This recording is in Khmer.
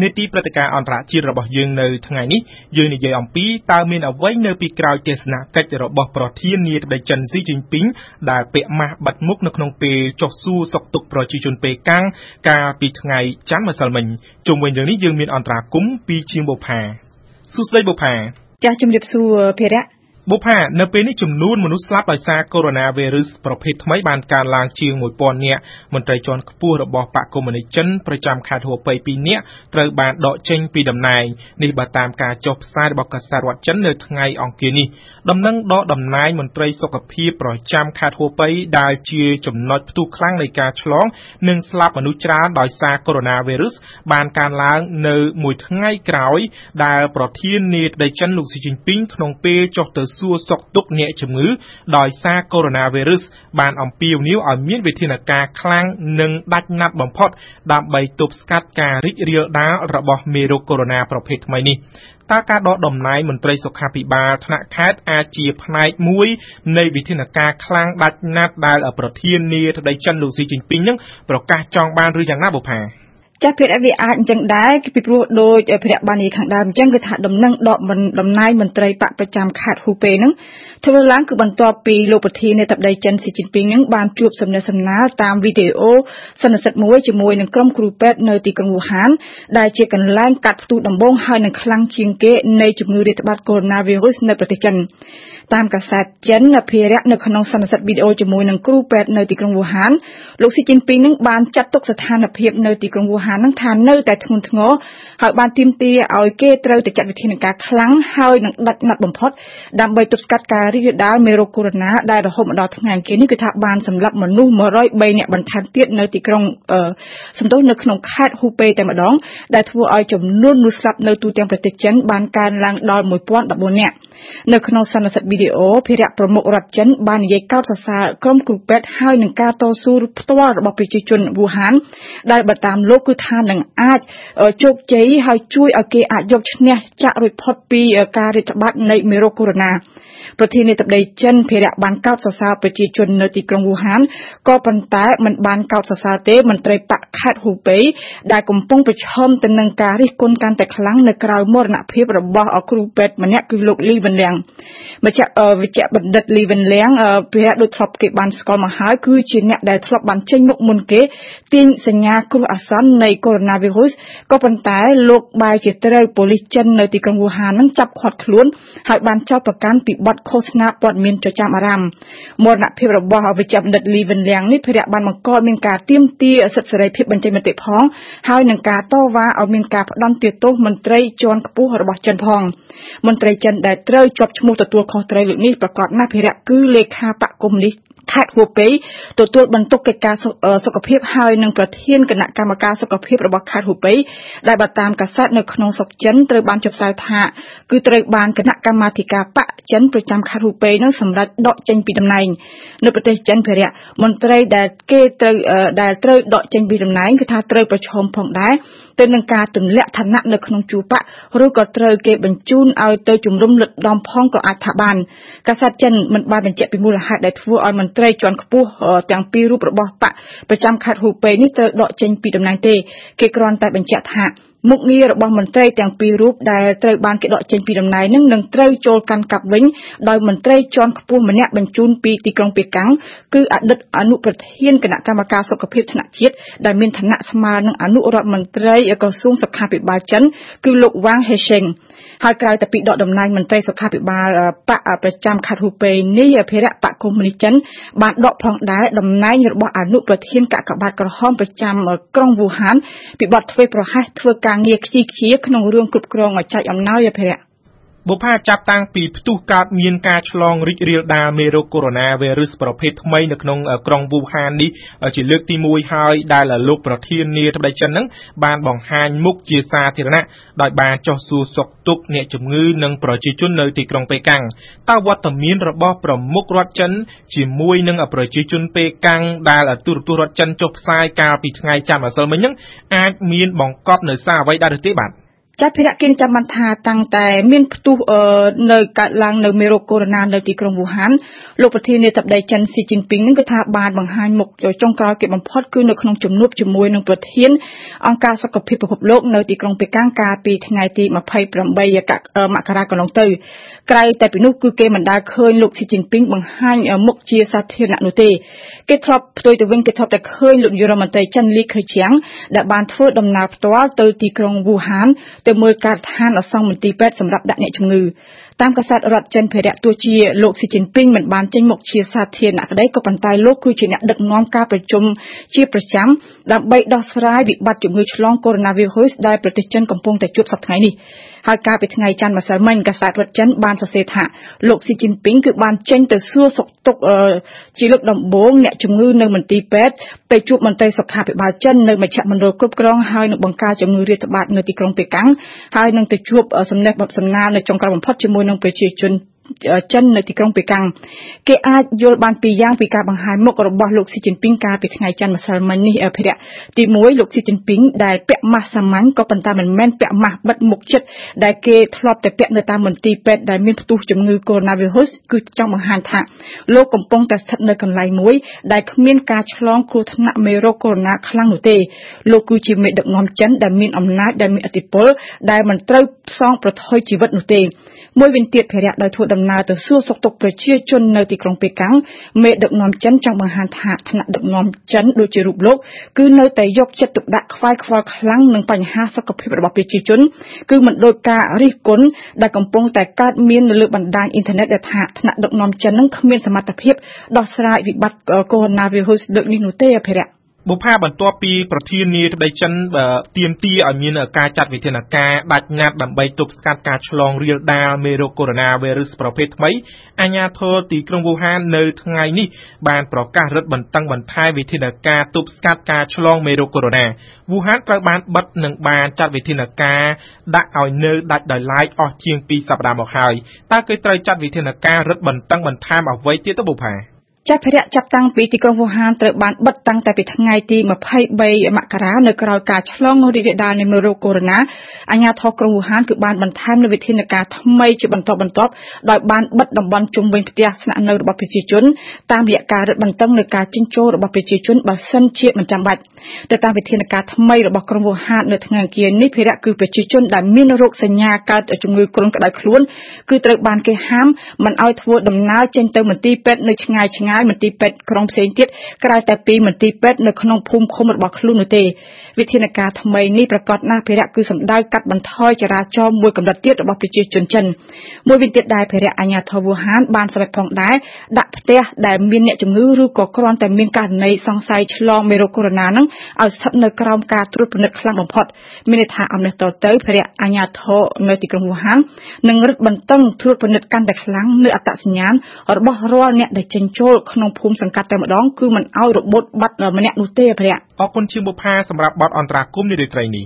នេតិព្រឹត្តិការណ៍អន្តរជាតិរបស់យើងនៅថ្ងៃនេះយើងនិយាយអំពីតើមានអ្វីនៅពីក្រោយទេសនកិច្ចរបស់ប្រធានាធិបតីចិនស៊ីជីនពីងដែលពាក់ម៉ាស់បិទមុខនៅក្នុងពេលចុះសួរសុខទុក្ខប្រជាជនប៉េកាំងកាលពីថ្ងៃច័ន្ទម្សិលមិញជុំវិញរឿងនេះយើងមានអន្តរាគមពីជាងបុផាសួស្តីបុផាចាស់ជំរាបសួរភិរៈ បុប្ផានៅពេលនេះចំនួនមនុស្សស្លាប់ដោយសារកូវីដ -19 ប្រភេទថ្មីបានកើនឡើងជាង1000នាក់មន្ត្រីជាន់ខ្ពស់របស់បកកុម្មុយនីសចិនប្រចាំខេត្តហួប៉ៃ2នាក់ត្រូវបានដកចេញពីតំណែងនេះបើតាមការចុះផ្សាយរបស់កាសែតរដ្ឋចិននៅថ្ងៃអង្គារនេះដំណឹងដកតំណែងមន្ត្រីសុខភាពប្រចាំខេត្តហួប៉ៃដែលជាចំណុចផ្ទុះខ្លាំងនៃការឆ្លង និងស្លាប់មនុស្សច្រើនដោយសារកូវីដ -19 បានកើនឡើងនៅមួយថ្ងៃក្រោយដែលប្រធានាធិបតីចិនលោកស៊ីជីនពីងក្នុងពេលចុះទៅសួរសុខទុក្ខអ្នកជំងឺដោយសារកូវីដ -19 បានអំពាវនាវឲ្យមានវិធានការខ្លាំងនិងដាច់ណាត់បំផុតដើម្បីទប់ស្កាត់ការរីករាលដាលរបស់មេរោគកូវីដ -19 ប្រភេទថ្មីនេះតើការដកតំណែងមន្ត្រីសុខាភិបាលថ្នាក់ខេត្តអាចជាផ្នែកមួយនៃវិធានការខ្លាំងដាច់ណាត់ដែលប្រធានាធិបតីចិនលោកស៊ីជីនពីងនឹងប្រកាសចង់បានឬយ៉ាងណាបុផា ចាស់ភាគរវាអាចអញ្ចឹងដែរពីព្រោះដោយភារៈបាននិយាយខាងដើមអញ្ចឹងគឺថាដំណឹងដកតំណែងមន្ត្រីបកប្រចាំខេត្តហ៊ូពេហ្នឹងធ្វើឡើងគឺបន្ទាប់ពីលោកប្រធាននៃតបដីចិនស៊ីជីនពីងហ្នឹងបានជួបសំណេះសំណាលតាមវីដេអូសន្និសីទមួយជាមួយនឹងក្រុមគ្រូពេទ្យនៅទីក្រុងវូហាន ដែលជាកន្លែងកាត់ផ្ទុះដំបងហើយនឹងខ្លាំងជាងគេនៃជំងឺរាតត្បាតកូវីដ -19 នៅប្រទេសចិនតាមកាសែតចិនភារៈនៅក្នុងសន្និសីទវីដេអូជាមួយនឹងគ្រូពេទ្យនៅទីក្រុងវូហានលោកស៊ីជីនពីងនឹងបានចាត់ទុកស្ថានភាពនៅទីក្រុងវូហាននឹងថានៅតែធ្ងន់ធ្ងរហើយបានទាមទារឲ្យគេត្រូវតែចាត់វិធានការខ្លាំងហើយនឹងដាច់ណាត់បំផុតដើម្បីទប់ស្កាត់ការរីករាលដាលមេរោគកូវីដ -19 ដែលរហូតមកដល់ថ្ងៃអង្គារនេះគឺថាបានសម្លាប់មនុស្ស103នាក់បន្ថែមទៀតនៅទីក្រុងសំទោសនៅក្នុងខេត្តហ៊ូប៉េតែម្ដងដែលធ្វើឲ្យចំនួនមនុស្សស្លាប់នៅទូទាំងប្រទេសចិនបានកើនឡើងដល់1014នាក់នៅក្នុងសន្និសីទវីដេអូភារៈប្រមុខរដ្ឋចិនបាននិយាយកោតសរសើរក្រុមគ្រូពេទ្យហើយនឹងការតស៊ូផ្ទាល់របស់ប្រជាជនវូហានដែលបើតាមលោកគឺថានឹងអាចជោគជ័យហើយជួយឲ្យគេអាចយកឈ្នះចាក់រួចផុតពីការរាតត្បាតនៃមេរោគកូវីដ -19 ប្រធានាធិបតីចិនភារៈបានកោតសរសើរប្រជាជននៅទីក្រុងវូហានក៏ប៉ុន្តែមិនបានកោតសរសើរទេមន្ត្រីបកខេត្តហ៊ូប៉េដែលកំពុងប្រឈមទៅនឹងការរិះគន់កាន់តែខ្លាំងនៅក្រៅមរណភាពរបស់គ្រូពេទ្យម្នាក់គឺលោកលីវិនលៀងមជ្ឈវិជ្ជបណ្ឌិតលីវិនលៀងភារៈដូចធ្លាប់គេបានស្គាល់មកហើយគឺជាអ្នកដែលធ្លាប់បានចេញមុខមុនគេទាញសញ្ញាគ្រោះអាសន្ននៃកូវីដ -19 ក៏ប៉ុន្តែលោកបែរជាត្រូវប៉ូលីសចិននៅទីក្រុងវូហាននឹងចាប់ឃាត់ខ្លួនហើយបានចោទប្រកាន់ពីបទឃោសនាព័ត៌មានចចាមអារ៉ាមមរណភាពរបស់វិជ្ជបណ្ឌិតលីវិនលៀងនេះភារៈបានបង្កមានការទៀមទាសិទ្ធិសេរីភាពបញ្ចេញមតិផងហើយនឹងការតវ៉ាឲ្យមានការផ្ដន្ទាទោសមន្ត្រីជាន់ខ្ពស់របស់ចិនផងមន្ត្រីចិនដែលត្រូវជាប់ឈ្មោះទទួលខុសត្រូវលើកនេះប្រកាសណាស់ភារៈគឺលេខាបកគុំនេះខេត្តហួប៉េទទួលបន្ទុកកិច្ចការសុខភាពហើយនឹងប្រធានគណៈកម្មការសុខភាពរបស់ខេត្តហួប៉េដែលបើតាមកាសែតនៅក្នុងស្រុកចិនត្រូវបានចុះផ្សាយថាគឺត្រូវបានគណៈកម្មាធិការបកចិនប្រចាំខេត្តហួប៉េនឹងសម្រេចដកចេញពីតំណែងនៅប្រទេសចិនភារៈមន្ត្រីដែលគេត្រូវដែលត្រូវដកចេញពីតំណែងគឺថាត្រូវប្រឈមផងដែរទៅនឹងការទម្លាក់ឋានៈនៅក្នុងជួរបកឬក៏ត្រូវគេបញ្ជូនឲ្យទៅជំរុំលិតដំផងក៏អាចថាបានកាសែតចិនមិនបានបញ្ជាក់ពីមូលហេតុដែលធ្វើឲ្យមន្ត្រីជាន់ខ្ពស់ទាំងពីររូបរបស់បកប្រចាំខេត្តហ៊ូប៉េនេះត្រូវដកចេញពីតំណែងទេគេគ្រាន់តែបញ្ជាក់ថា មុខងាររបស់មន្ត្រីទាំងពីររូបដែលត្រូវបានគេដកចេញពីតំណែងនឹងនឹងត្រូវចូលកាន់កាប់វិញដោយមន្ត្រីជាន់ខ្ពស់ម្នាក់បញ្ជូនពីទីក្រុងប៉េកាំងគឺអតីតអនុប្រធានគណៈកម្មការសុខភាពថ្នាក់ជាតិដែលមានឋានៈស្មើនឹងអនុរដ្ឋមន្ត្រីក្រសួងសុខាភិបាលចិន គឺលោកវ៉ាងហេសេងហើយក្រៅតែពីដកតំណែងមន្ត្រីសុខាភិបាលបកប្រចាំខេត្តហ៊ូប៉េនេះភារៈបកកុម្មុយនីចិនបានដកផងដែរតំណែងរបស់អនុប្រធានកាកបាទក្រហមប្រចាំក្រុងវូហានពីបទធ្វើប្រហែសធ្វើការងារខ្ជិលខ្ជាក្នុងរឿងគ្រប់គ្រងចែកអំណោយភារៈ បុប្ផាចាប់តាំងពីផ្ទុះកើតមានការឆ្លងរីករាលដាលមេរោគកូវីដ -19 ប្រភេទថ្មីនៅក្នុងក្រុងវូហាននេះជាលើកទី1ហើយដែលលោកប្រធានាធិបតីចិននឹងបានបង្ហាញមុខជាសាធារណៈដោយបានចុះសួរសុខទុក្ខអ្នកជំងឺនិងប្រជាជននៅទីក្រុងប៉េកាំងតើវត្តមានរបស់ប្រមុខរដ្ឋចិនជាមួយនឹងប្រជាជនប៉េកាំងដែលទូរទស្សន៍រដ្ឋចិនចុះផ្សាយកាលពីថ្ងៃច័ន្ទម្សិលមិញនឹងអាចមានបង្កប់នៅសារអ្វីដែរឬទេបាទ ចាត់ភារកិច្ចចាំបានថាតាំងតែមានផ្ទុះនៅកើតឡើងនៅមេរោគកូវីដ -19 នៅទីក្រុងវូហានលោកប្រធានាធិបតីចិនស៊ីជីនពីងនឹងគឺថាបានបង្ហាញមុខចុងក្រោយគេបំផុតគឺនៅក្នុងជំនួបជាមួយនឹងប្រធានអង្គការសុខភាពពិភពលោកនៅទីក្រុងប៉េកាំងកាលពីថ្ងៃទី28មករាកន្លងទៅក្រៅតែពីនោះគឺគេមិនដែលឃើញលោកស៊ីជីនពីងបង្ហាញមុខជាសាធារណៈនោះទេគេធ្លាប់ផ្ទុយទៅវិញគេធ្លាប់តែឃើញលោកនាយរដ្ឋមន្ត្រីចិនលីខឺជៀងដែលបានធ្វើដំណើរផ្ទាល់ទៅទីក្រុងវូហានទៅមើលការដ្ឋានអសង្ឃមន្ទីរពេទ្យសម្រាប់ដាក់អ្នកជំងឺតាមកាសែតរដ្ឋចិនភារៈទោះជាលោកស៊ីជីនពីងមិនបានចេញមុខជាសាធារណៈក្តីក៏ប៉ុន្តែលោកគឺជាអ្នកដឹកនាំការប្រជុំជាប្រចាំដើម្បីដោះស្រាយវិបត្តិជំងឺឆ្លងកូវីដ -19 ដែលប្រទេសចិនកំពុងតែជួបសប្តាហ៍នេះ ហើយកាលពីថ្ងៃច័ន្ទម្សិលមិញកាសែតរដ្ឋចិនបានសរសេរថាលោកស៊ីជីនពីងគឺបានចេញទៅសួរសុខទុក្ខជាលើកដំបូងអ្នកជំងឺនៅមន្ទីរពេទ្យទៅជួបមន្ត្រីសុខាភិបាលចិននៅមជ្ឈមណ្ឌលគ្រប់គ្រងហើយនឹងបង្ការជំងឺរាតត្បាតនៅទីក្រុងប៉េកាំងហើយនឹងទៅជួបសំណេះសំណាលនៅចុងក្រោយបំផុតជាមួយនឹងប្រជាជន ចិននៅទីក្រុងប៉េកាំងគេអាចយល់បានពីរយ៉ាងពីការបង្ហាញមុខរបស់លោកស៊ីជីនពីងកាលពីថ្ងៃច័ន្ទម្សិលមិញនេះអភិរៈទី1លោកស៊ីជីនពីងដែលពាក់ម៉ាស់សាមញ្ញក៏ប៉ុន្តែមិនមែនពាក់ម៉ាស់បិទមុខចិត្តដែលគេធ្លាប់តែពាក់នៅតាមមន្ទីរពេទ្យដែលមានផ្ទុះជំងឺកូវីដ -19 គឺចង់បង្ហាញថាលោកកំពុងតែស្ថិតនៅកន្លែងមួយដែលគ្មានការឆ្លងគ្រោះថ្នាក់មេរោគកូវីដ -19 ខ្លាំងនោះទេលោកគឺជាមេដឹកនាំចិនដែលមានអំណាចដែលមានឥទ្ធិពលដែលមិនត្រូវផ្សងប្រថុយជីវិតនោះទេមួយវិញទៀតភារៈដោយធ្វើដំណើរទៅសួរសុខទុក្ខប្រជាជននៅទីក្រុងប៉េកាំងមេដឹកនាំចិនចង់បង្ហាញថាថ្នាក់ដឹកនាំចិនដូចជារូបលោកគឺនៅតែយកចិត្តទុកដាក់ខ្វាយខ្វល់ខ្លាំងនឹងបញ្ហាសុខភាពរបស់ប្រជាជន គឺមិនដូចការរិះគន់ដែលកំពុងតែកើតមាននៅលើបណ្ដាញអ៊ីនធឺណិតដែលថាថ្នាក់ដឹកនាំចិននឹងគ្មានសមត្ថភាពដោះស្រាយវិបត្តិកូវីដ -19 លើកនេះនោះទេអភិរៈ បុប្ផាបន្ទាប់ពីប្រធានាធិបតីចិនទាមទារឲ្យមានការចាត់វិធានការដាច់ណាត់ដើម្បីទប់ស្កាត់ការឆ្លងរាលដាលមេរោគកូវីដ -19 ប្រភេទថ្មីអាជ្ញាធរទីក្រុងវូហាននៅថ្ងៃនេះបានប្រកាសរឹតបន្តឹងបន្ថែមវិធានការទប់ស្កាត់ការឆ្លងមេរោគកូវីដវូហានត្រូវបានបិទនិងបានចាត់វិធានការដាក់ឲ្យនៅដាច់ដោយឡែកអស់ជាង2សប្តាហ៍មកហើយតើគេត្រូវចាត់វិធានការរឹតបន្តឹងបន្ថែមអ្វីទៀតទៅបុប្ផា ចាស់ភរៈចាប់តាំងពីទីក្រុងវូហានត្រូវបានបិទតាំងតែពីថ្ងៃទី23មករានៅក្រៅការឆ្លងរីករាលដាលនៃមេរោគកូវីដ -19 អាជ្ញាធរក្រុងវូហានគឺបានបន្ថែមនូវវិធានការថ្មីជាបន្តបន្ទាប់ដោយបានបិទតំបន់ជុំវិញផ្ទះស្នាក់នៅរបស់ប្រជាជនតាមរយៈការរឹតបន្តឹងលើការចេញចូលរបស់ប្រជាជនបើសិនជាមិនចាំបាច់ទៅតាមវិធានការថ្មីរបស់ក្រុងវូហាននៅថ្ងៃអង្គារនេះភរៈគឺប្រជាជនដែលមានរោគសញ្ញាកើតជំងឺគ្រុនក្តៅខ្លួនគឺត្រូវបានគេហាមមិនឲ្យធ្វើដំណើរចេញទៅមន្ទីរពេទ្យនៅឆ្ងាយឆ្ងាយមន្ទីរពេទ្យក្រុងផ្សេងទៀតក្រៅតែពីមន្ទីរពេទ្យនៅក្នុងភូមិឃុំរបស់ខ្លួននោះទេវិធានការថ្មីនេះប្រកាសណាស់ភារៈគឺសម្ដៅកាត់បន្ថយចរាចរណ៍មួយកម្រិតទៀតរបស់ប្រជាជនចិនមួយវិញទៀតដែរភារៈអាញាធរវូហានបានសម្រេចផងដែរដាក់ផ្ទះដែលមានអ្នកជំងឺឬក៏គ្រាន់តែមានករណីសង្ស័យឆ្លងមេរោគកូវីដ -19 ហ្នឹងឲ្យស្ថិតនៅក្រោមការត្រួតពិនិត្យខ្លាំងបំផុតមានន័យថាអំណេះតទៅភារៈអាញាធរនៅទីក្រុងវូហាននឹងរឹតបន្តឹងត្រួតពិនិត្យកាន់តែខ្លាំងនៅអត្តសញ្ញាណរបស់រាល់អ្នកដែលចេញចូលក្នុងភូមិសង្កាត់តែម្ដងគឺមិនឲ្យរបូតបាត់ម្នាក់នោះទេភារៈអរគុណជាបុប្ផាសម្រាប់បទអន្តរាគមន៍នារាត្រីនេះ